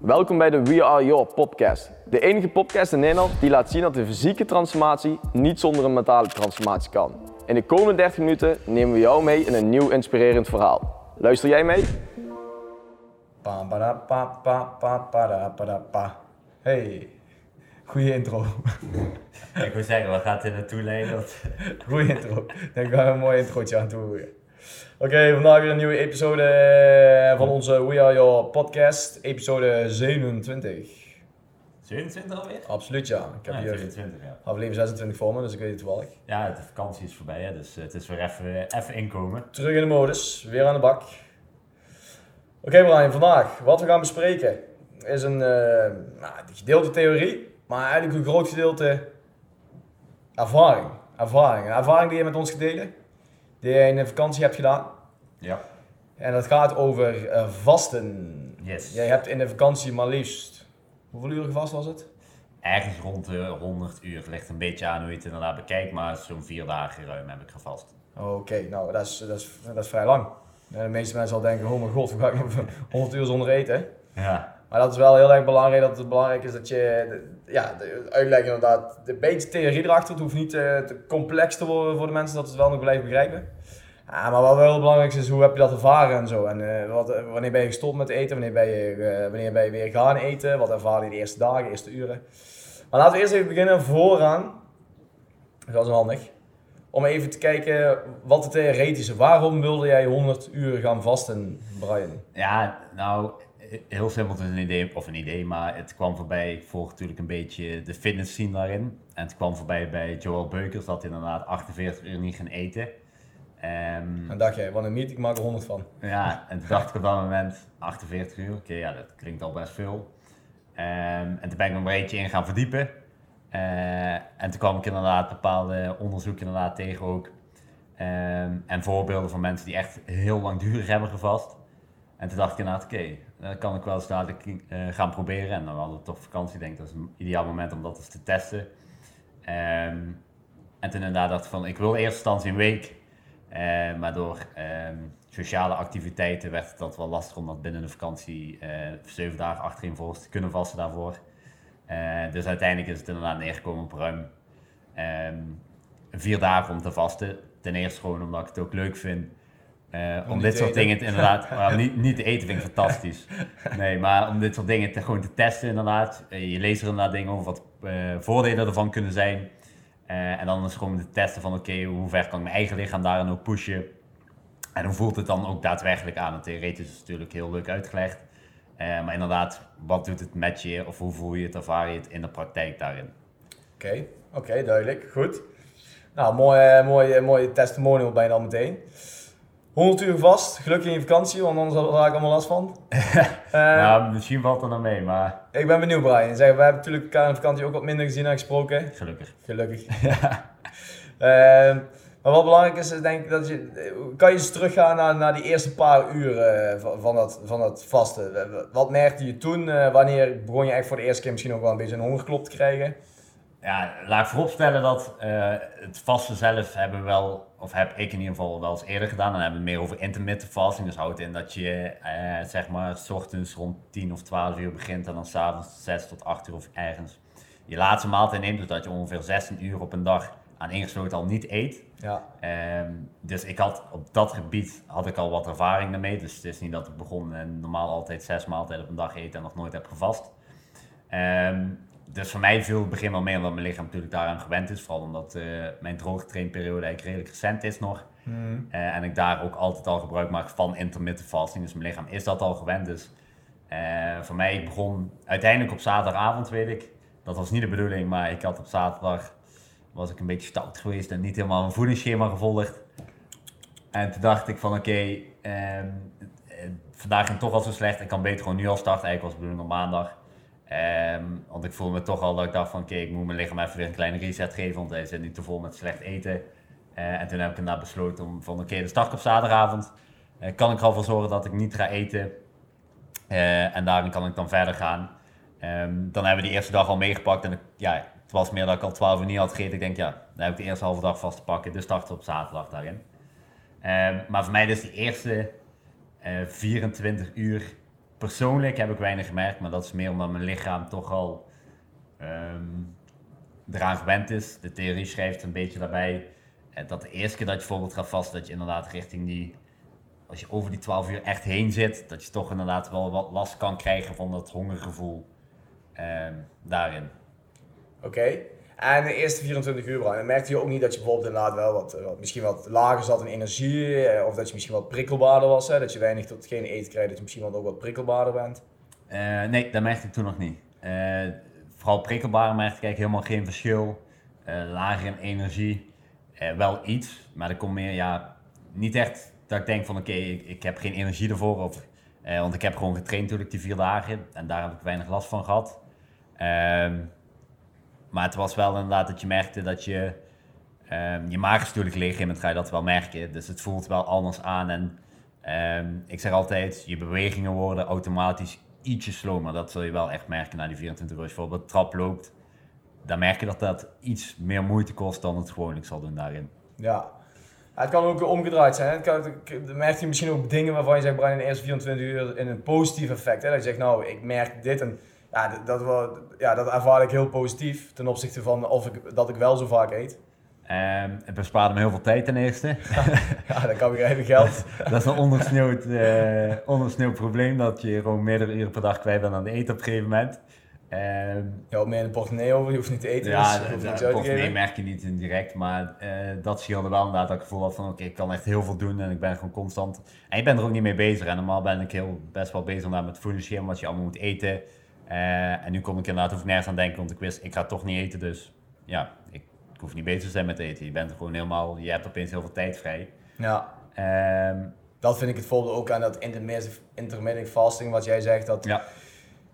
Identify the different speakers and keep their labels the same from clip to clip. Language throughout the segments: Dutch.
Speaker 1: Welkom bij de We Are Your podcast. De enige podcast in Nederland die laat zien dat de fysieke transformatie niet zonder een mentale transformatie kan. In de komende 30 minuten nemen we jou mee in een nieuw inspirerend verhaal. Luister jij mee?
Speaker 2: Hey, goeie intro.
Speaker 3: Ik wil zeggen, waar gaat dit naartoe leiden?
Speaker 2: Goeie intro. Ik denk wel een mooi introotje aan toe. Oké, vandaag weer een nieuwe episode eh, van onze We Are Your podcast, episode 27.
Speaker 3: 27 alweer?
Speaker 2: Absoluut ja. Ik heb
Speaker 3: Ja,
Speaker 2: hier
Speaker 3: 27, ja.
Speaker 2: aflevering 26 voor me, dus ik weet het toevallig.
Speaker 3: Ja, de vakantie is voorbij, hè, dus eh, het is weer even, even inkomen.
Speaker 2: Terug in de modus, weer aan de bak. Oké Brian, vandaag wat we gaan bespreken is een eh, nou, een gedeelte theorie, maar eigenlijk een groot gedeelte ervaring. Ervaring. Een ervaring die je met ons gedelen, die je in de vakantie hebt gedaan.
Speaker 3: Ja.
Speaker 2: En dat gaat over eh, vasten.
Speaker 3: Yes.
Speaker 2: Jij hebt in de vakantie maar liefst, hoeveel uur vast was het?
Speaker 3: Ergens rond de 100 uur. Ligt een beetje aan hoe je het inderdaad bekijkt, maar zo'n vier dagen ruim heb ik gevast.
Speaker 2: Oké, nou dat is, dat, is, dat is vrij lang. De meeste mensen zal denken, oh mijn god, hoe ga ik nog 100 uur zonder eten?
Speaker 3: Ja.
Speaker 2: Maar dat is wel heel erg belangrijk, dat het belangrijk is dat je, de- ja, de uitleg inderdaad, de beetje theorie erachter, het hoeft niet eh, te complex te worden voor de mensen, dat het wel nog blijven begrijpen. Ja, maar wat wel heel belangrijk is, hoe heb je dat ervaren en zo. En eh, wat, eh, wanneer ben je gestopt met eten, wanneer ben, je, wanneer ben je weer gaan eten, wat ervaar je de eerste dagen, de eerste uren. Maar laten we eerst even beginnen vooraan, dat is handig, om even te kijken wat het theoretische, waarom wilde jij 100 uur gaan vasten, Brian?
Speaker 3: Ja, nou, heel simpel, het is een idee, of een idee, maar het kwam voorbij. Ik volg natuurlijk een beetje de fitness scene daarin. En het kwam voorbij bij Joel Beukers, dat hij inderdaad 48 uur niet ging eten. Ehm,
Speaker 2: En dacht jij, wat een meet, ik maak er 100 van.
Speaker 3: Ja, en toen dacht ik op dat moment 48 uur. Oké, ja, dat klinkt al best veel. Ehm, en toen ben ik me een beetje in gaan verdiepen. Eh, en toen kwam ik inderdaad bepaalde onderzoeken inderdaad tegen ook. Ehm, en voorbeelden van mensen die echt heel langdurig hebben gevast. En toen dacht ik inderdaad, oké, dat kan ik wel eens dadelijk eh, gaan proberen. En dan hadden we toch vakantie, ik denk dat is een ideaal moment om dat eens te testen. Ehm, en toen inderdaad dacht ik van, ik wil in eerste instantie een week. Eh, maar door ehm, sociale activiteiten werd dat wel lastig om dat binnen de vakantie eh, zeven dagen achtereenvolgens te kunnen vasten daarvoor. Eh, dus uiteindelijk is het inderdaad neergekomen op ruim ehm, vier dagen om te vasten. Ten eerste gewoon omdat ik het ook leuk vind. Eh, om dit soort dingen te- inderdaad, niet, niet te eten vind ik fantastisch. Nee, maar om dit soort dingen te, gewoon te testen inderdaad. Eh, je leest er inderdaad dingen over wat eh, voordelen ervan kunnen zijn. En dan is gewoon te testen van oké, hoe ver kan ik mijn eigen lichaam daarin ook pushen. En hoe voelt het dan ook daadwerkelijk aan? En theoretisch is het natuurlijk heel leuk uitgelegd. Maar inderdaad, wat doet het met je of hoe voel je het, ervaar je het in de praktijk daarin?
Speaker 2: Oké, oké, duidelijk. Goed. Nou, mooi, mooi, mooie testimonial bijna al meteen. 100 uur vast, gelukkig in je vakantie, want anders had ik allemaal last van. Eh,
Speaker 3: nou, misschien valt er nog mee, maar
Speaker 2: Ik ben benieuwd, Brian. Zeg, we hebben natuurlijk elkaar in vakantie ook wat minder gezien en gesproken.
Speaker 3: gelukkig.
Speaker 2: Gelukkig. Ehm, maar wat belangrijk is, is denk ik dat je... Kan je eens teruggaan naar, naar die eerste paar uren eh, van, van, dat, van dat vasten? Wat merkte je toen? Eh, wanneer begon je echt voor de eerste keer misschien ook wel een beetje een hongerklop te krijgen?
Speaker 3: Ja, laat ik vooropstellen dat eh, het vasten zelf hebben we wel, of heb ik in ieder geval wel eens eerder gedaan. Dan hebben we het meer over intermittent fasting. Dus houdt in dat je eh, zeg maar s ochtends rond 10 of 12 uur begint en dan s'avonds 6 tot 8 uur of ergens je laatste maaltijd neemt. Dus dat je ongeveer 16 uur op een dag aan ingesloten al niet eet.
Speaker 2: Ja.
Speaker 3: Ehm, dus ik had op dat gebied had ik al wat ervaring daarmee. Dus het is niet dat ik begon en normaal altijd zes maaltijden op een dag eten en nog nooit heb gevast. Ehm, dus voor mij viel het begin wel mee omdat mijn lichaam natuurlijk daaraan gewend is. Vooral omdat eh, mijn droogtrainperiode eigenlijk redelijk recent is nog. Eh, en ik daar ook altijd al gebruik maak van intermittent fasting. Dus mijn lichaam is dat al gewend. Dus eh, voor mij ik begon uiteindelijk op zaterdagavond, weet ik. Dat was niet de bedoeling, maar ik had op zaterdag was ik een beetje stout geweest en niet helemaal mijn voedingsschema gevolgd. En toen dacht ik van oké, ehm, eh, vandaag ging het toch al zo slecht. Ik kan beter gewoon nu al starten. Eigenlijk was de bedoeling op maandag. Ehm, want ik voelde me toch al dat ik dacht van oké, ik moet mijn lichaam even weer een kleine reset geven. Want hij zit niet te vol met slecht eten. Eh, en toen heb ik inderdaad besloten om van oké, de start op zaterdagavond. Eh, kan ik er al voor zorgen dat ik niet ga eten. Eh, en daarin kan ik dan verder gaan. Ehm, dan hebben we die eerste dag al meegepakt. En ja, het was meer dat ik al 12 uur niet had gegeten. Ik denk, ja, dan heb ik de eerste halve dag vast te pakken. Dus starten we op zaterdag daarin. Ehm, maar voor mij dus die eerste eh, 24 uur persoonlijk heb ik weinig gemerkt, maar dat is meer omdat mijn lichaam toch al ehm, eraan gewend is. De theorie schrijft een beetje daarbij eh, dat de eerste keer dat je bijvoorbeeld gaat vast, dat je inderdaad richting die, als je over die 12 uur echt heen zit, dat je toch inderdaad wel wat last kan krijgen van dat hongergevoel ehm, daarin.
Speaker 2: Oké. En de eerste 24 uur, Brian, merkte je ook niet dat je bijvoorbeeld inderdaad wel wat, wat misschien wat lager zat in energie, eh, of dat je misschien wat prikkelbaarder was, hè? dat je weinig tot geen eten krijgt, dat je misschien ook wat prikkelbaarder bent?
Speaker 3: Eh, nee, dat merkte ik toen nog niet. Eh, vooral prikkelbaar merkte ik eigenlijk helemaal geen verschil. Lager in energie, wel iets, maar er komt meer, ja, niet echt dat ik denk van oké, ik, heb geen energie ervoor. Want ik heb gewoon getraind natuurlijk die vier dagen en daar heb ik weinig last van gehad. Ehm, maar het was wel inderdaad dat je merkte dat je, ehm, je maag is natuurlijk leeg in, ga je dat wel merken. Dus het voelt wel anders aan en ehm, ik zeg altijd, je bewegingen worden automatisch ietsje slomer. Dat zul je wel echt merken na die 24 uur. Als je bijvoorbeeld trap loopt, dan merk je dat dat iets meer moeite kost dan het gewoonlijk zal doen daarin.
Speaker 2: Ja. Het kan ook omgedraaid zijn. Het kan, dan merk je misschien ook dingen waarvan je zegt, Brian, in de eerste 24 uur in een positief effect. Hè? Dat je zegt, nou, ik merk dit en ja, dat, dat, wel- ja, dat ervaar ik heel positief ten opzichte van of ik, dat ik wel zo vaak eet.
Speaker 3: Ehm, het bespaarde me heel veel tijd ten eerste.
Speaker 2: Ja, dan kan ik even geld.
Speaker 3: dat is een ondersneeuwd, ondersneeuwd probleem, dat je gewoon meerdere uren per dag kwijt bent aan het eten op een gegeven moment. Ehm,
Speaker 2: Je houdt meer in de portemonnee over, je hoeft niet te eten,
Speaker 3: ja,
Speaker 2: dus te
Speaker 3: portemonnee merk je niet in direct, maar eh, dat scheelde wel inderdaad dat ik gevoel had van oké, ik kan echt heel veel doen en ik ben gewoon constant. En ik ben er ook niet mee bezig en normaal ben ik heel, best wel bezig met het voedingsschema, wat je allemaal moet eten. Eh, en nu kon ik inderdaad, hoef ik nergens aan denken, want ik wist, ik ga toch niet eten, dus ja, ik, ik hoef niet bezig te zijn met eten. Je bent gewoon helemaal, je hebt opeens heel veel tijd vrij.
Speaker 2: Ja,
Speaker 3: Ehm,
Speaker 2: dat vind ik het voordeel ook aan dat intermittent, intermittent fasting, wat jij zegt, dat,
Speaker 3: ja,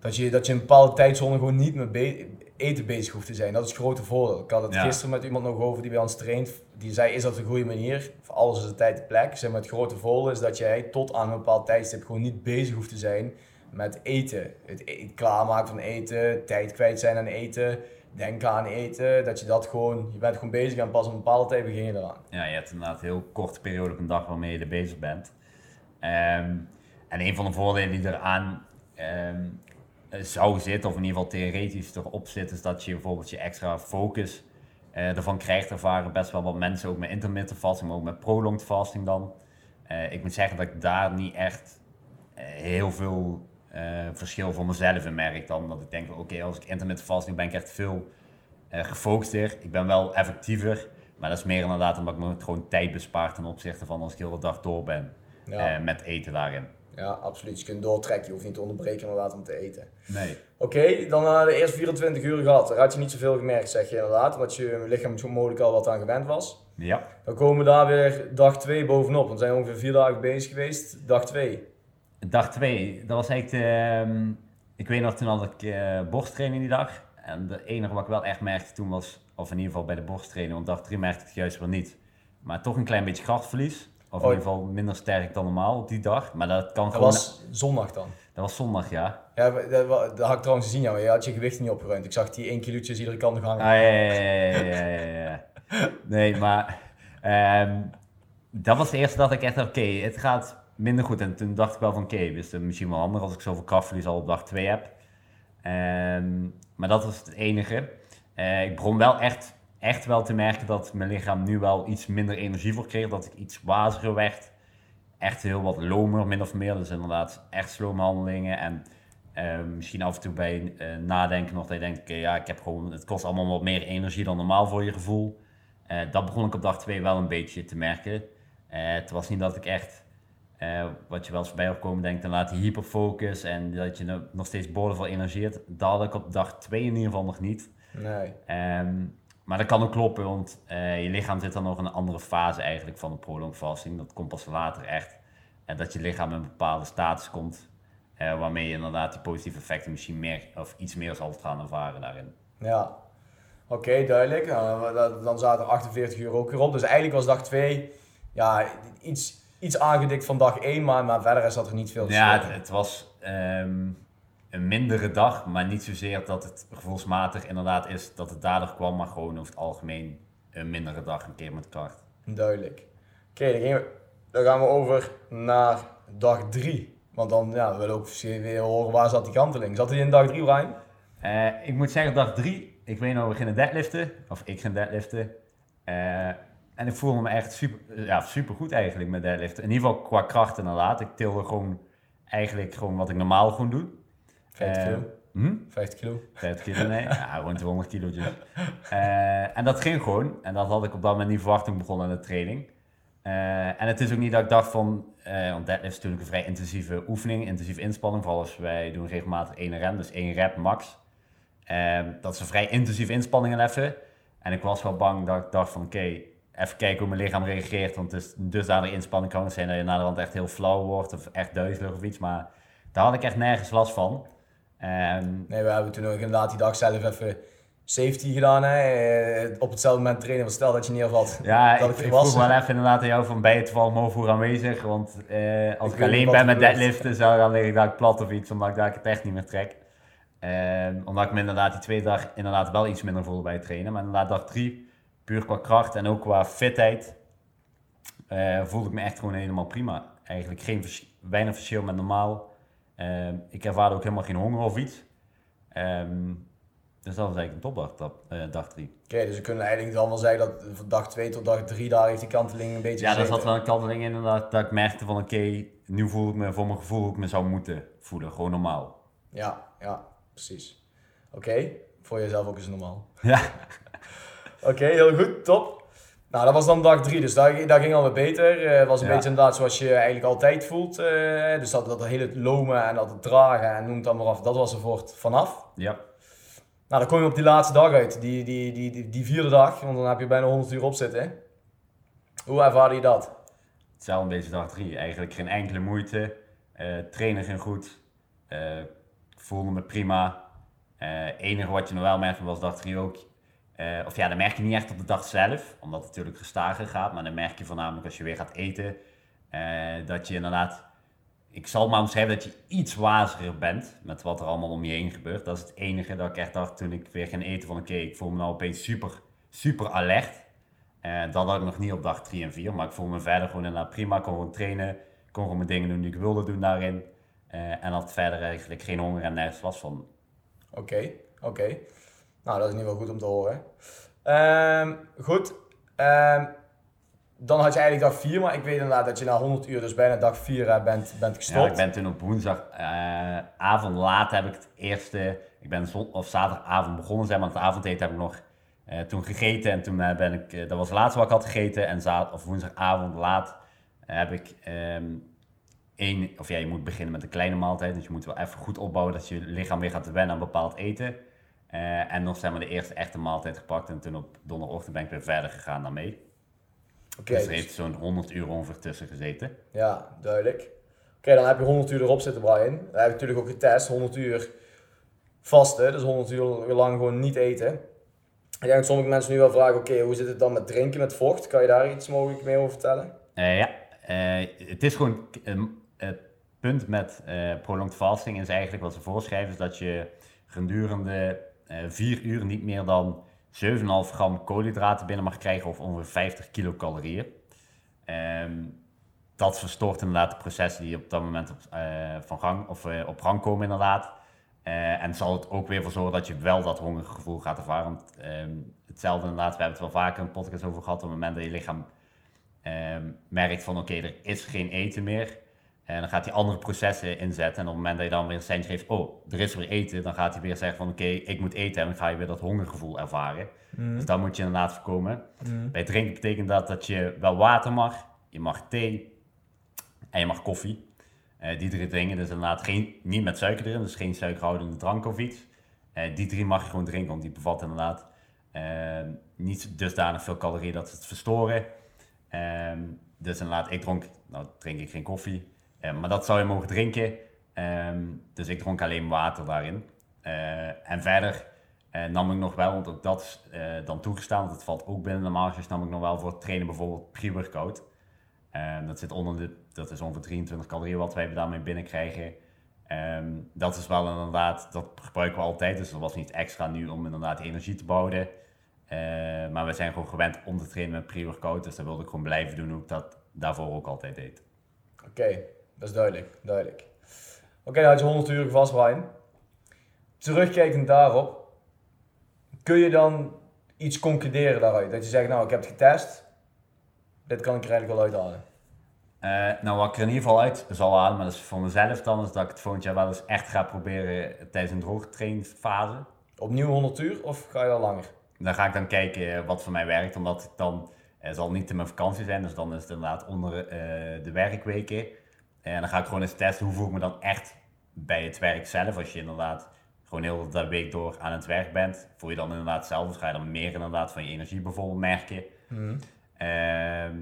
Speaker 2: dat, je, dat je een bepaalde tijdzone gewoon niet met be- eten bezig hoeft te zijn. Dat is het grote voordeel. Ik had het
Speaker 3: Ja.
Speaker 2: gisteren met iemand nog over die bij ons traint, die zei, is dat een goede manier? Voor alles is de tijd de plek. Zeg maar, het grote voordeel is dat jij tot aan een bepaald tijdstip gewoon niet bezig hoeft te zijn met eten. Het, e- het klaarmaken van eten, tijd kwijt zijn aan eten, denken aan eten, dat je dat gewoon, je bent gewoon bezig en pas op een bepaalde tijd begin je eraan.
Speaker 3: Ja, je hebt inderdaad een heel korte periode op een dag waarmee je er bezig bent. Ehm, en een van de voordelen die eraan ehm, zou zitten, of in ieder geval theoretisch erop zit, is dat je bijvoorbeeld je extra focus eh, ervan krijgt. Ervaren best wel wat mensen ook met intermittent fasting, maar ook met prolonged fasting dan. Eh, ik moet zeggen dat ik daar niet echt eh, heel veel eh, verschil voor mezelf in merk dan. Dat ik denk, van, oké, als ik intermittent fasting ben ik echt veel eh gefocuster. Ik ben wel effectiever, maar dat is meer inderdaad omdat ik me gewoon tijd bespaart ten opzichte van als ik heel de dag door ben
Speaker 2: Ja.
Speaker 3: eh, met eten daarin.
Speaker 2: Ja, absoluut. Je kunt doortrekken, je hoeft niet te onderbreken inderdaad om te eten.
Speaker 3: Nee.
Speaker 2: Oké, dan na de eerste 24 uur gehad. Daar had je niet zoveel gemerkt, zeg je inderdaad. Omdat je lichaam zo mogelijk al wat aan gewend was.
Speaker 3: Ja.
Speaker 2: Dan komen we daar weer dag 2 bovenop. Want we zijn ongeveer vier dagen bezig geweest. Dag 2.
Speaker 3: Dag 2, dat was eigenlijk, ehm, ik weet nog toen had ik eh borsttraining die dag. En de enige wat ik wel echt merkte toen was, of in ieder geval bij de borsttraining, want dag 3 merkte ik het juist wel niet. Maar toch een klein beetje krachtverlies. Of in
Speaker 2: Oh.
Speaker 3: ieder geval minder sterk dan normaal op die dag. Maar dat kan
Speaker 2: Dat
Speaker 3: gewoon...
Speaker 2: was zondag dan.
Speaker 3: dat was zondag, ja.
Speaker 2: Ja, dat, dat had ik trouwens gezien. Ja. Je had je gewicht niet opgeruimd. Ik zag die 1 kilootjes iedere kant nog hangen.
Speaker 3: Ah, ja, ja, ja, ja. Nee, maar ehm, dat was de eerste dat ik echt oké, het gaat minder goed. En toen dacht ik wel van, oké, is het misschien wel handig als ik zoveel krachtverlies al op dag 2 heb. Ehm, maar dat was het enige. Eh, ik begon wel echt, echt wel te merken dat mijn lichaam nu wel iets minder energie voor kreeg. Dat ik iets waziger werd. Echt heel wat lomer, min of meer. Dus inderdaad echt slome handelingen. En eh, misschien af en toe bij eh, nadenken nog dat je denkt, ja, ik heb gewoon, het kost allemaal wat meer energie dan normaal voor je gevoel. Dat begon ik op dag 2 wel een beetje te merken. Het was niet dat ik echt, eh, wat je wel eens bij hoort komen, denkt, dan laat die hyperfocus en dat je no- nog steeds boordevol energie hebt. Dat had ik op dag 2 in ieder geval nog niet.
Speaker 2: Nee.
Speaker 3: Ehm, maar dat kan ook kloppen, want eh, je lichaam zit dan nog in een andere fase eigenlijk van de prolonged fasting. Dat komt pas later echt. En dat je lichaam in een bepaalde status komt, eh, waarmee je inderdaad die positieve effecten misschien meer of iets meer zal gaan ervaren daarin.
Speaker 2: Ja. Oké, duidelijk. Nou, dan- dan zaten er 48 uur ook weer op. Dus eigenlijk was dag 2 ja, iets, iets aangedikt van dag 1, maar, maar verder zat er niet veel
Speaker 3: Ja,
Speaker 2: verschil
Speaker 3: het, het was ehm, een mindere dag, maar niet zozeer dat het gevoelsmatig inderdaad is dat het daardoor kwam, maar gewoon over het algemeen een mindere dag, een keer met kracht.
Speaker 2: Duidelijk. Oké, dan, dan gaan we over naar dag 3. Want dan ja, we willen ook weer horen waar zat die kanteling. Zat hij in dag 3, Ryan?
Speaker 3: Uh, ik moet zeggen, dag 3, ik weet nog, we gingen deadliften. Of ik ging deadliften. Uh, en ik voelde me echt super, ja, super goed eigenlijk met deadliften. In ieder geval qua kracht inderdaad. Ik tilde gewoon eigenlijk gewoon wat ik normaal gewoon doe.
Speaker 2: 50 kilo?
Speaker 3: Hm?
Speaker 2: 50 kilo?
Speaker 3: 50 kilo, nee. ja, gewoon 200 kilo. Uh, en dat ging gewoon. En dat had ik op dat moment niet verwacht toen ik begon aan de training. Uh, en het is ook niet dat ik dacht van, want deadlift is natuurlijk een vrij intensieve oefening, intensieve inspanning. Vooral als wij doen regelmatig één rem, dus één rep max. Dat is een vrij intensieve inspanning even. En ik was wel bang dat ik dacht van, oké, okay, even kijken hoe mijn lichaam reageert. Want het is dusdanig inspanning kan het zijn dat je na de hand echt heel flauw wordt of echt duizelig of iets. Maar daar had ik echt nergens last van.
Speaker 2: Um, nee, we hebben toen ook inderdaad die dag zelf even safety gedaan. Hè? Eh, op hetzelfde moment trainen. Stel dat je neervalt.
Speaker 3: Ja, dat ik, ik vroeg wel even inderdaad aan jou van bij het toevallig Movoer aanwezig. Want uh, als ik, ik alleen ben met deadliften, zou dan lig ik daar plat of iets. Omdat ik daar het echt niet meer trek. Um, omdat ik me inderdaad die tweede dag inderdaad wel iets minder voelde bij het trainen. Maar inderdaad dag drie, puur qua kracht en ook qua fitheid, uh, voelde ik me echt gewoon helemaal prima. Eigenlijk geen weinig verschil met normaal. Um, ik ervaarde ook helemaal geen honger of iets. Um, dus dat was eigenlijk een topdag, dag, uh, dag drie.
Speaker 2: Oké, dus we kunnen eigenlijk dan wel zeggen dat van dag 2 tot dag 3 daar heeft die kanteling een beetje
Speaker 3: Ja, daar zat wel een kanteling in inderdaad, dat ik merkte van oké, nu voel ik me voor mijn gevoel hoe ik me zou moeten voelen, gewoon normaal.
Speaker 2: Ja, ja, precies. Oké, voor jezelf ook eens normaal.
Speaker 3: Ja.
Speaker 2: Oké, heel goed, top. Nou, dat was dan dag 3, dus daar, daar ging alweer beter. Het uh, was een ja. beetje inderdaad zoals je eigenlijk altijd voelt. Uh, dus dat, dat hele lomen en dat het dragen en noem het dan maar af, dat was er voort vanaf.
Speaker 3: Ja.
Speaker 2: Nou, dan kom je op die laatste dag uit, die, die, die, die, die vierde dag, want dan heb je bijna 100 uur op zitten. Hoe ervaarde je dat?
Speaker 3: Hetzelfde beetje dag 3. Eigenlijk geen enkele moeite. Uh, trainen ging goed. Voelde me prima. Het enige wat je nog wel merkte was dag 3 ook. Of ja, dat merk je niet echt op de dag zelf, omdat het natuurlijk gestager gaat. Maar dan merk je voornamelijk als je weer gaat eten, dat je inderdaad ik zal maar omschrijven dat je iets waziger bent met wat er allemaal om je heen gebeurt. Dat is het enige dat ik echt dacht toen ik weer ging eten van oké, ik voel me nou opeens super, super alert. Uh, dat had ik nog niet op dag 3 en 4, maar ik voel me verder gewoon inderdaad prima. Ik kon gewoon trainen, kon gewoon mijn dingen doen die ik wilde doen daarin. En had verder eigenlijk geen honger en nergens last van.
Speaker 2: Oké, oké. Nou, dat is niet wel goed om te horen. Um, goed. Um, dan had je eigenlijk dag 4, maar ik weet inderdaad dat je na 100 uur, dus bijna dag 4 uh, bent, bent gestopt.
Speaker 3: Ja, ik ben toen op woensdagavond uh, laat heb ik het eerste, ik ben of zaterdagavond begonnen zijn, maar het avondeten heb ik nog uh, toen gegeten en toen ben ik, dat was het laatste wat ik had gegeten en zaterdag of woensdagavond laat heb ik um, één, of ja, je moet beginnen met een kleine maaltijd, dus je moet wel even goed opbouwen dat je lichaam weer gaat wennen aan bepaald eten. En nog zijn we de eerste echte maaltijd gepakt en toen op donderdagochtend ben ik weer verder gegaan daarmee. Okay, dus er heeft zo'n 100 uur ongeveer tussen gezeten.
Speaker 2: Ja, duidelijk. Oké, okay, dan heb je 100 uur erop zitten, Brian. Dan heb je natuurlijk ook getest, 100 uur vasten, dus 100 uur lang gewoon niet eten. Ik denk dat sommige mensen nu wel vragen, oké, okay, hoe zit het dan met drinken met vocht? Kan je daar iets mogelijk mee over vertellen?
Speaker 3: Uh, ja, uh, het is gewoon, uh, het punt met prolonged fasting is eigenlijk wat ze voorschrijven, is dat je gedurende 4 uur niet meer dan 7,5 gram koolhydraten binnen mag krijgen of ongeveer 50 kilocalorieën. Um, dat verstoort inderdaad de processen die op dat moment op, uh, van gang, of, uh, op gang komen inderdaad. En zal het ook weer voor zorgen dat je wel dat hongergevoel gaat ervaren. Want, um, hetzelfde inderdaad, we hebben het wel vaker een podcast over gehad. Op het moment dat je lichaam um, merkt van oké, er is geen eten meer. En dan gaat hij andere processen inzetten. En op het moment dat je dan weer een seintje geeft, oh, er is weer eten, dan gaat hij weer zeggen van oké, ik moet eten. En dan ga je weer dat hongergevoel ervaren. Mm. Dus dat moet je inderdaad voorkomen. Mm. Bij drinken betekent dat dat je wel water mag, je mag thee en je mag koffie. Uh, die drie dingen, dus inderdaad geen, niet met suiker erin, dus geen suikerhoudende drank of iets. Uh, die drie mag je gewoon drinken, want die bevatten inderdaad uh, niet dusdanig veel calorieën dat ze het verstoren. Ehm, dus inderdaad, ik dronk, nou drink ik geen koffie. Uh, maar dat zou je mogen drinken. Um, dus ik dronk alleen water daarin. Uh, en verder uh, nam ik nog wel, want ook dat is dan toegestaan, want het valt ook binnen de marges, nam ik nog wel voor het trainen bijvoorbeeld pre-workout. Ehm, dat zit onder de, dat is ongeveer 23 calorieën wat wij daarmee binnenkrijgen. Um, dat is wel inderdaad, dat gebruiken we altijd, dus dat was niet extra nu om inderdaad energie te bouwen. maar we zijn gewoon gewend om te trainen met pre-workout, dus dat wilde ik gewoon blijven doen hoe ik dat daarvoor ook altijd deed.
Speaker 2: Oké. Dat is duidelijk, duidelijk. Oké, nou had je 100 uur vast, Brian. Terugkijkend daarop, kun je dan iets concluderen daaruit? Dat je zegt, nou, ik heb het getest, dit kan ik er eigenlijk wel uithalen.
Speaker 3: Eh, nou, wat ik er in ieder geval uit zal halen, maar dat is voor mezelf dan, is dat ik het volgend jaar wel eens echt ga proberen tijdens een droogtrainfase.
Speaker 2: Opnieuw 100 uur of ga je dan langer?
Speaker 3: Dan ga ik dan kijken wat voor mij werkt, omdat ik dan, het zal niet in mijn vakantie zijn, dus dan is het inderdaad onder eh, de werkweken. En dan ga ik gewoon eens testen hoe voel ik me dan echt bij het werk zelf. Als je inderdaad gewoon heel de week door aan het werk bent, voel je dan inderdaad zelf, dus ga je dan meer inderdaad van je energie bijvoorbeeld merken. Ehm,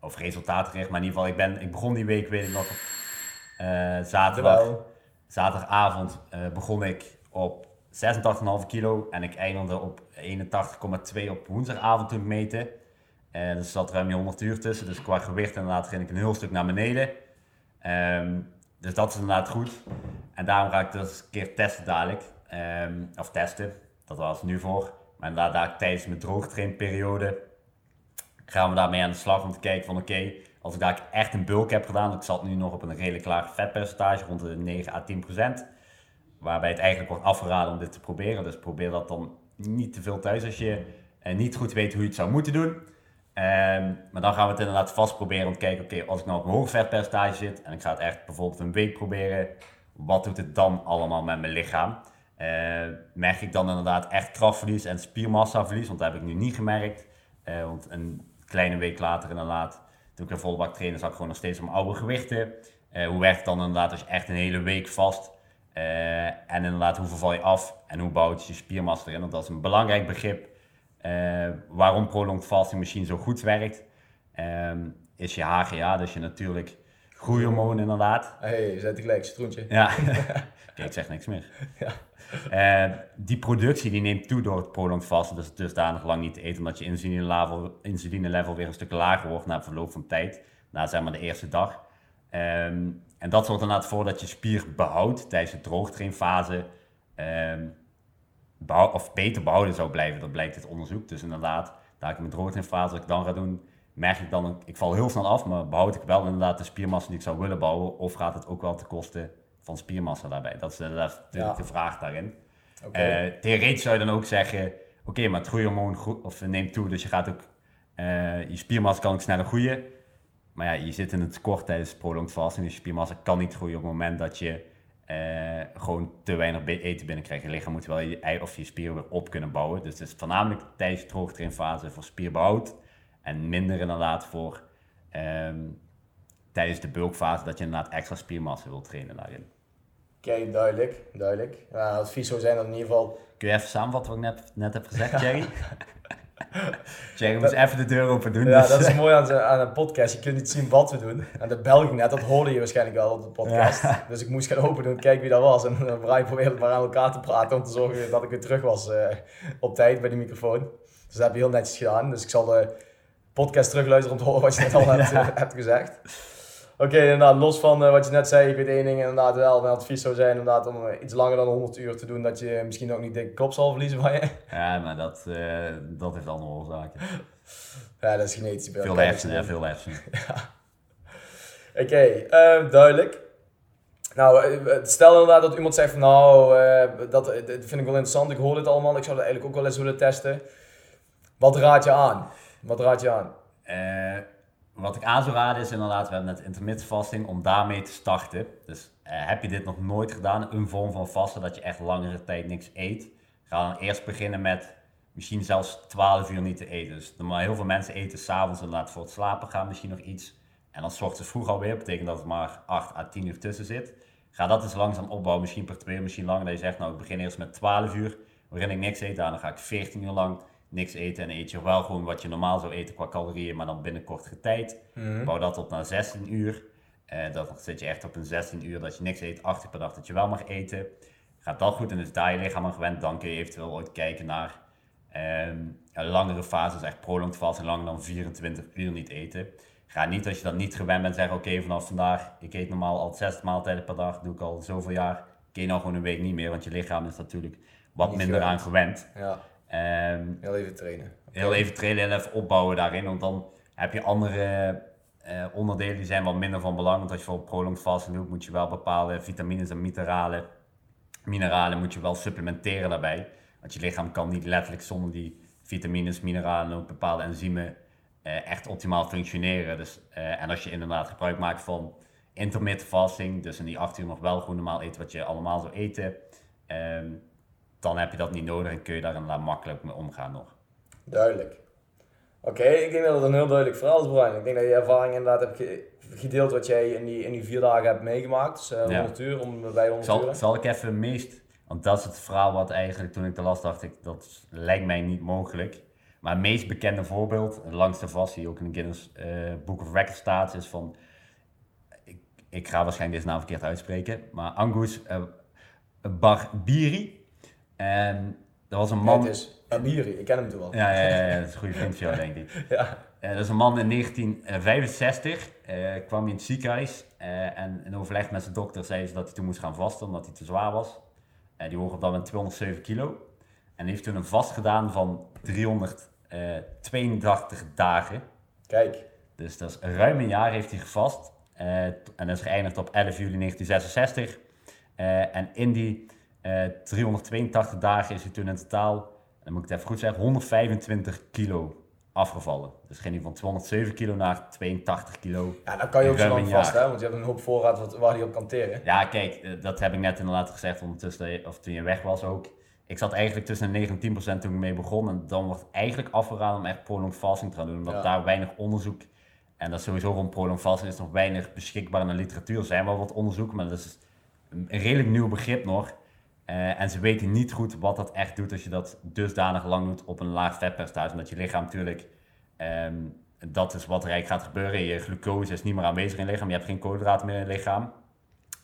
Speaker 3: of resultaatgericht, maar in ieder geval, ik, ben, ik begon die week, weet ik nog, eh, zaterdag, zaterdagavond eh, begon ik op 86,5 kilo en ik eindigde op 81,2 op woensdagavond toen meten. Eh, dus er zat ruim die 100 uur tussen, dus qua gewicht inderdaad ging ik een heel stuk naar beneden. Ehm, dus dat is inderdaad goed. En daarom ga ik dus een keer testen dadelijk. Ehm, of testen, dat was nu voor. Maar inderdaad, tijdens mijn droogtrainperiode gaan we daarmee aan de slag om te kijken van oké, als ik daar echt een bulk heb gedaan, ik zat nu nog op een redelijk laag vetpercentage, rond de 9 à 10 procent. Waarbij het eigenlijk wordt afgeraden om dit te proberen. Dus probeer dat dan niet te veel thuis als je eh, niet goed weet hoe je het zou moeten doen. Ehm, maar dan gaan we het inderdaad vast proberen om te kijken, oké, als ik nou op een hoog vetpercentage zit en ik ga het echt bijvoorbeeld een week proberen, wat doet het dan allemaal met mijn lichaam? Eh, merk ik dan inderdaad echt krachtverlies en spiermassaverlies? Want dat heb ik nu niet gemerkt. Eh, want een kleine week later inderdaad, toen ik een volle bak trainde, zat ik gewoon nog steeds op mijn oude gewichten. Eh, hoe werkt het dan inderdaad als je echt een hele week vast? eh, en inderdaad, hoe verval je af en hoe bouwt je spiermassa erin? Want dat is een belangrijk begrip. Eh, waarom prolonged fasting misschien zo goed werkt, ehm, is je HGA, dus je natuurlijk groeihormoon inderdaad.
Speaker 2: hey, zet gelijk, citroentje.
Speaker 3: Ja, kijk, ik zeg niks meer.
Speaker 2: Ja.
Speaker 3: Eh, die productie die neemt toe door het prolonged vasten, dus dusdanig lang niet te eten, omdat je insuline level, insuline level weer een stuk lager wordt na verloop van tijd, na zeg maar de eerste dag. Ehm, en dat zorgt inderdaad voor dat je spier behoudt tijdens de droogtrainfase, ehm, behou- of beter behouden zou blijven, dat blijkt uit onderzoek. Dus inderdaad, daar ik mijn droogtrainfase, wat ik dan ga doen, merk ik dan, ook- ik val heel snel af, maar behoud ik wel inderdaad de spiermassa die ik zou willen bouwen, of gaat het ook wel ten koste van spiermassa daarbij? Dat is, inderdaad
Speaker 2: Ja.
Speaker 3: de vraag daarin. Eh, theoretisch zou je dan ook zeggen, oké, maar het groeihormoon gro- of neemt toe, dus je gaat ook, eh, je spiermassa kan ook sneller groeien. Maar ja, je zit in het tekort tijdens prolonged fasting, dus je spiermassa kan niet groeien op het moment dat je eh, gewoon te weinig eten binnenkrijgt. Je lichaam moet wel je, ei- of je spieren weer op kunnen bouwen. Dus het is voornamelijk tijdens de droogtrainfase voor spierbehoud en minder inderdaad voor ehm, tijdens de bulkfase dat je inderdaad extra spiermassa wilt trainen daarin.
Speaker 2: Oké, duidelijk, duidelijk. Ja, advies zou zijn dat in ieder geval...
Speaker 3: Kun je even samenvatten wat ik net, net heb gezegd, Jerry? Jerry moest even de deur open doen.
Speaker 2: Ja,
Speaker 3: dus-
Speaker 2: dat is mooi aan, de- aan een podcast. Je kunt niet zien wat we doen. En dat bel ik net, dat hoorde je waarschijnlijk wel op de podcast. Dus ik moest gaan open doen, kijken wie dat was. En Brian probeerde maar aan elkaar te praten om te zorgen dat ik weer terug was eh, op tijd bij de microfoon. Dus dat heb je heel netjes gedaan. Dus ik zal de podcast terugluisteren om te horen wat je net al hebt, eh, hebt gezegd. Oké, inderdaad, los van eh, wat je net zei, ik weet één ding inderdaad wel. Mijn advies zou zijn inderdaad om eh, iets langer dan 100 uur te doen, dat je misschien ook niet dikke kop zal verliezen van je.
Speaker 3: Ja, maar dat, eh, dat heeft andere oorzaken.
Speaker 2: Ja, dat is genetisch.
Speaker 3: Veel hersenen, hè, veel hersenen.
Speaker 2: Oké, eh, duidelijk. Nou, stel inderdaad dat iemand zegt van nou, dat, dat vind ik wel interessant, ik hoor dit allemaal, ik zou dat eigenlijk ook wel eens willen testen. Wat raad je aan? Wat raad je aan?
Speaker 3: Eh, wat ik aan zou raden is inderdaad, we hebben net intermittent fasting, om daarmee te starten. Dus eh, heb je dit nog nooit gedaan, een vorm van vasten, dat je echt langere tijd niks eet, ga dan eerst beginnen met misschien zelfs 12 uur niet te eten. Dus heel veel mensen eten s'avonds inderdaad voor het slapen gaan misschien nog iets. En dan ochtends vroeg alweer, betekent dat er maar 8 à 10 uur tussen zit. Ga dat eens langzaam opbouwen, misschien per twee misschien langer. Dat je zegt, nou ik begin eerst met 12 uur, waarin ik niks eet. Dan ga ik 14 uur lang niks eten en eet je wel gewoon wat je normaal zou eten qua calorieën, maar dan binnen kortere tijd. Bouw dat op naar 16 uur. Eh, dan zit je echt op een 16 uur dat je niks eet, 8 uur per dag dat je wel mag eten. Gaat dat goed en is daar je lichaam aan gewend, dan kun je eventueel ooit kijken naar ehm, een langere fases, echt prolonged vast en langer dan 24 uur niet eten. Ga niet als je dat niet gewend bent zeggen, oké vanaf vandaag, ik eet normaal al 60 maaltijden per dag, doe ik al zoveel jaar. Kun je nou gewoon een week niet meer, want je lichaam is natuurlijk wat
Speaker 2: Niet
Speaker 3: minder
Speaker 2: gewend.
Speaker 3: aan gewend.
Speaker 2: Ja,
Speaker 3: Ehm,
Speaker 2: heel even trainen.
Speaker 3: heel even trainen en even opbouwen daarin. Want dan heb je andere eh, onderdelen die zijn wat minder van belang. Want als je voor prolonged fasting doet, moet je wel bepaalde vitamines en mineralen, mineralen moet je wel supplementeren daarbij. Want je lichaam kan niet letterlijk zonder die vitamines, mineralen en ook bepaalde enzymen eh, echt optimaal functioneren. Dus, eh, en als je inderdaad gebruik maakt van intermittent fasting, dus in die 8 uur nog wel gewoon normaal eten wat je allemaal zou eten, ehm, dan heb je dat niet nodig en kun je daar inderdaad makkelijk mee omgaan nog.
Speaker 2: Duidelijk. Oké, ik denk dat het een heel duidelijk verhaal is, Brian. Ik denk dat je ervaring inderdaad hebt ge- gedeeld wat jij in die, in die vier dagen hebt meegemaakt. Dus eh,
Speaker 3: Ja.
Speaker 2: 100 uur, om bij 100
Speaker 3: Zal,
Speaker 2: uur.
Speaker 3: zal ik even meest, want dat is het verhaal wat eigenlijk toen ik de las dacht, ik, dat lijkt mij niet mogelijk. Maar het meest bekende voorbeeld, het langste vast, die ook in de Guinness eh, Book of Records staat, is van, ik, ik ga waarschijnlijk deze naam verkeerd uitspreken, maar Angus Barbiri. En dat was een
Speaker 2: Man. Het is Abiri, ik ken hem toen wel.
Speaker 3: Ja, ja, ja, ja, dat is een goede vriend van jou, denk ik.
Speaker 2: Ja.
Speaker 3: Eh, dat is een man in 1965, eh, kwam hij in het ziekenhuis eh, en in overleg met zijn dokter zei ze dat hij toen moest gaan vasten omdat hij te zwaar was. Eh, die woog op dat moment 207 kilo en heeft toen een vast gedaan van 382 dagen.
Speaker 2: Kijk,
Speaker 3: Dus dat is ruim een jaar heeft hij gevast eh, en dat is geëindigd op 11 juli 1966. Eh, en in die eh, 382 dagen is hij toen in totaal, dan moet ik het even goed zeggen, 125 kilo afgevallen. Dus ging hij van 207 kilo naar 82 kilo.
Speaker 2: ja, dan kan je ook zo lang vast, hè? Want je hebt een hoop voorraad wat, waar hij op kan teren.
Speaker 3: Ja, kijk, eh, dat heb ik net inderdaad gezegd ondertussen, je- of toen je weg was ook. Ik zat eigenlijk tussen de 9 en 10 procent toen ik mee begon. En dan wordt eigenlijk afgeraden om echt prolonged fasting te gaan doen. Omdat
Speaker 2: Ja.
Speaker 3: daar weinig onderzoek, en dat is sowieso rond prolonged fasting, is nog weinig beschikbaar in de literatuur. Er zijn wel wat onderzoeken, maar dat is een redelijk nieuw begrip nog. Eh, en ze weten niet goed wat dat echt doet als je dat dusdanig lang doet op een laag vetpercentage. Omdat je lichaam natuurlijk, ehm, dat is wat er eigenlijk gaat gebeuren. Je glucose is niet meer aanwezig in je lichaam, je hebt geen koolhydraten meer in je lichaam.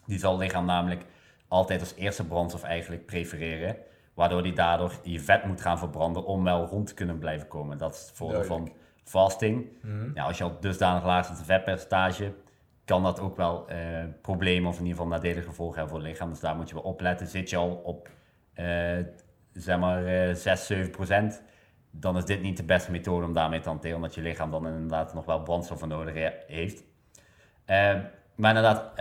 Speaker 3: Die zal het lichaam namelijk altijd als eerste brandstof eigenlijk prefereren. Waardoor die daardoor je vet moet gaan verbranden om wel rond te kunnen blijven komen. Dat is het voordeel van fasting. Ja, als je al dusdanig laag zit vetpercentage, kan dat ook wel eh, problemen of in ieder geval nadelige gevolgen hebben voor het lichaam. Dus daar moet je wel opletten. Zit je al op eh, zeg maar eh 6, 7 procent, dan is dit niet de beste methode om daarmee te hanteren. Omdat je lichaam dan inderdaad nog wel brandstof voor nodig he- heeft. Eh, maar inderdaad,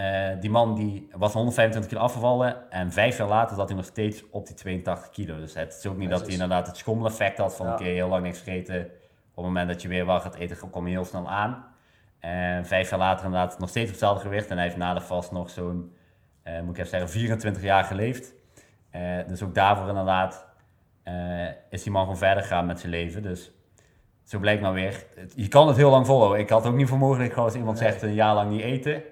Speaker 3: die man die was 125 kilo afgevallen en vijf jaar later zat hij nog steeds op die 82 kilo. Dus het is ook niet dat hij inderdaad het schommeleffect had van
Speaker 2: Ja.
Speaker 3: oké, heel lang niks gegeten. Op het moment dat je weer wat gaat eten, kom je heel snel aan. En vijf jaar later inderdaad nog steeds op hetzelfde gewicht. En hij heeft na de vast nog zo'n, eh, moet ik even zeggen, 24 jaar geleefd. Eh, dus ook daarvoor inderdaad eh, is die man gewoon verder gegaan met zijn leven. Dus zo blijkt maar weer. Je kan het heel lang volhouden. Ik had ook niet voor mogelijk als iemand zegt een jaar lang niet eten.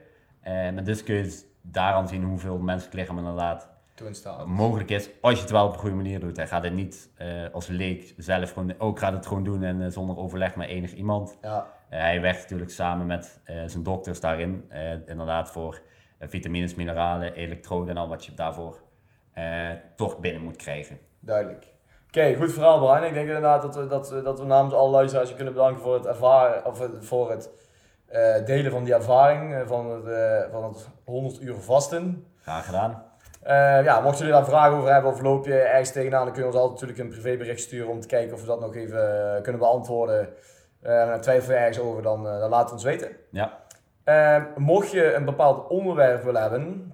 Speaker 3: Maar dus kun je daaraan zien hoeveel menselijk lichaam inderdaad
Speaker 2: Toen in staat.
Speaker 3: mogelijk is. Als je het wel op een goede manier doet. Hij gaat het niet eh, als leek zelf gewoon, ook gaat het gewoon doen en eh, zonder overleg met enig iemand.
Speaker 2: Ja,
Speaker 3: Eh, hij werkt natuurlijk samen met zijn dokters daarin. inderdaad voor vitamines, mineralen, elektroden en al wat je daarvoor toch binnen moet krijgen.
Speaker 2: duidelijk. Oké, goed verhaal Brian. Ik denk inderdaad dat we, dat, we- dat we namens alle luisteraars je kunnen bedanken voor het ervaren, of voor het delen van die ervaring van, het, van het 100 uur vasten.
Speaker 3: Graag gedaan.
Speaker 2: Eh, ja, mochten jullie daar vragen over hebben of loop je ergens tegenaan, dan kun je ons altijd natuurlijk een privébericht sturen om te kijken of we dat nog even eh, kunnen beantwoorden. En twijfel je ergens over, dan, dan laat het ons weten.
Speaker 3: Ja,
Speaker 2: Eh, mocht je een bepaald onderwerp willen hebben,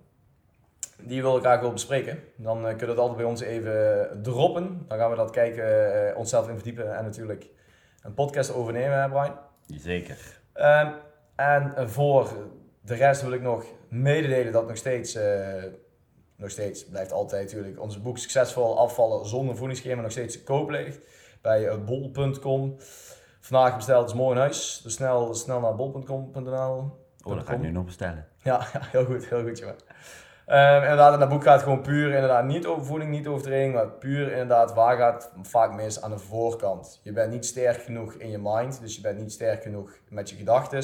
Speaker 2: die wil graag wil bespreken, dan kun je dat altijd bij ons even droppen. Dan gaan we dat kijken, onszelf in verdiepen en natuurlijk een podcast overnemen, hè, Brian.
Speaker 3: zeker.
Speaker 2: Ehm, en voor de rest wil ik nog mededelen dat nog steeds, nog steeds blijft altijd natuurlijk onze boek Succesvol afvallen zonder voedingsschema nog steeds te koop ligt bij eh, bol.com. Vandaag besteld is morgen in huis. Dus snel, snel naar bol.com.nl.
Speaker 3: Oh, dat ga ik nu nog bestellen.
Speaker 2: Ja, heel goed, heel goed jongen. Ehm, inderdaad, dat boek gaat gewoon puur inderdaad niet over voeding, niet over training, maar puur inderdaad waar gaat vaak mis aan de voorkant. Je bent niet sterk genoeg in je mind, dus je bent niet sterk genoeg met je gedachten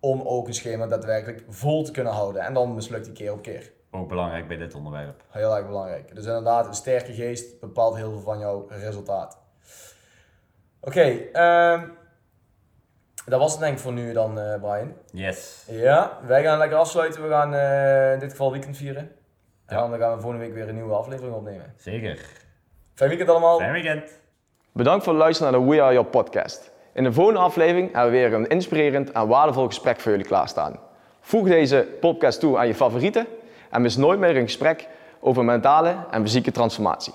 Speaker 2: om ook een schema daadwerkelijk vol te kunnen houden. En dan mislukt die keer op keer.
Speaker 3: Ook belangrijk bij dit onderwerp.
Speaker 2: Heel erg belangrijk. Dus inderdaad, een sterke geest bepaalt heel veel van jouw resultaat. Oké, ehm, dat was het denk ik voor nu dan, eh, Brian.
Speaker 3: Yes.
Speaker 2: Ja, wij gaan lekker afsluiten. We gaan eh, in dit geval weekend vieren. En
Speaker 3: Ja.
Speaker 2: dan gaan we volgende week weer een nieuwe aflevering opnemen.
Speaker 3: Zeker.
Speaker 2: Fijn weekend allemaal.
Speaker 3: Fijn weekend.
Speaker 1: Bedankt voor het luisteren naar de We Are Your podcast.
Speaker 2: In de volgende aflevering hebben we weer een inspirerend en waardevol gesprek voor jullie klaarstaan. Voeg deze podcast toe aan je favorieten en mis nooit meer een gesprek over mentale en fysieke transformatie.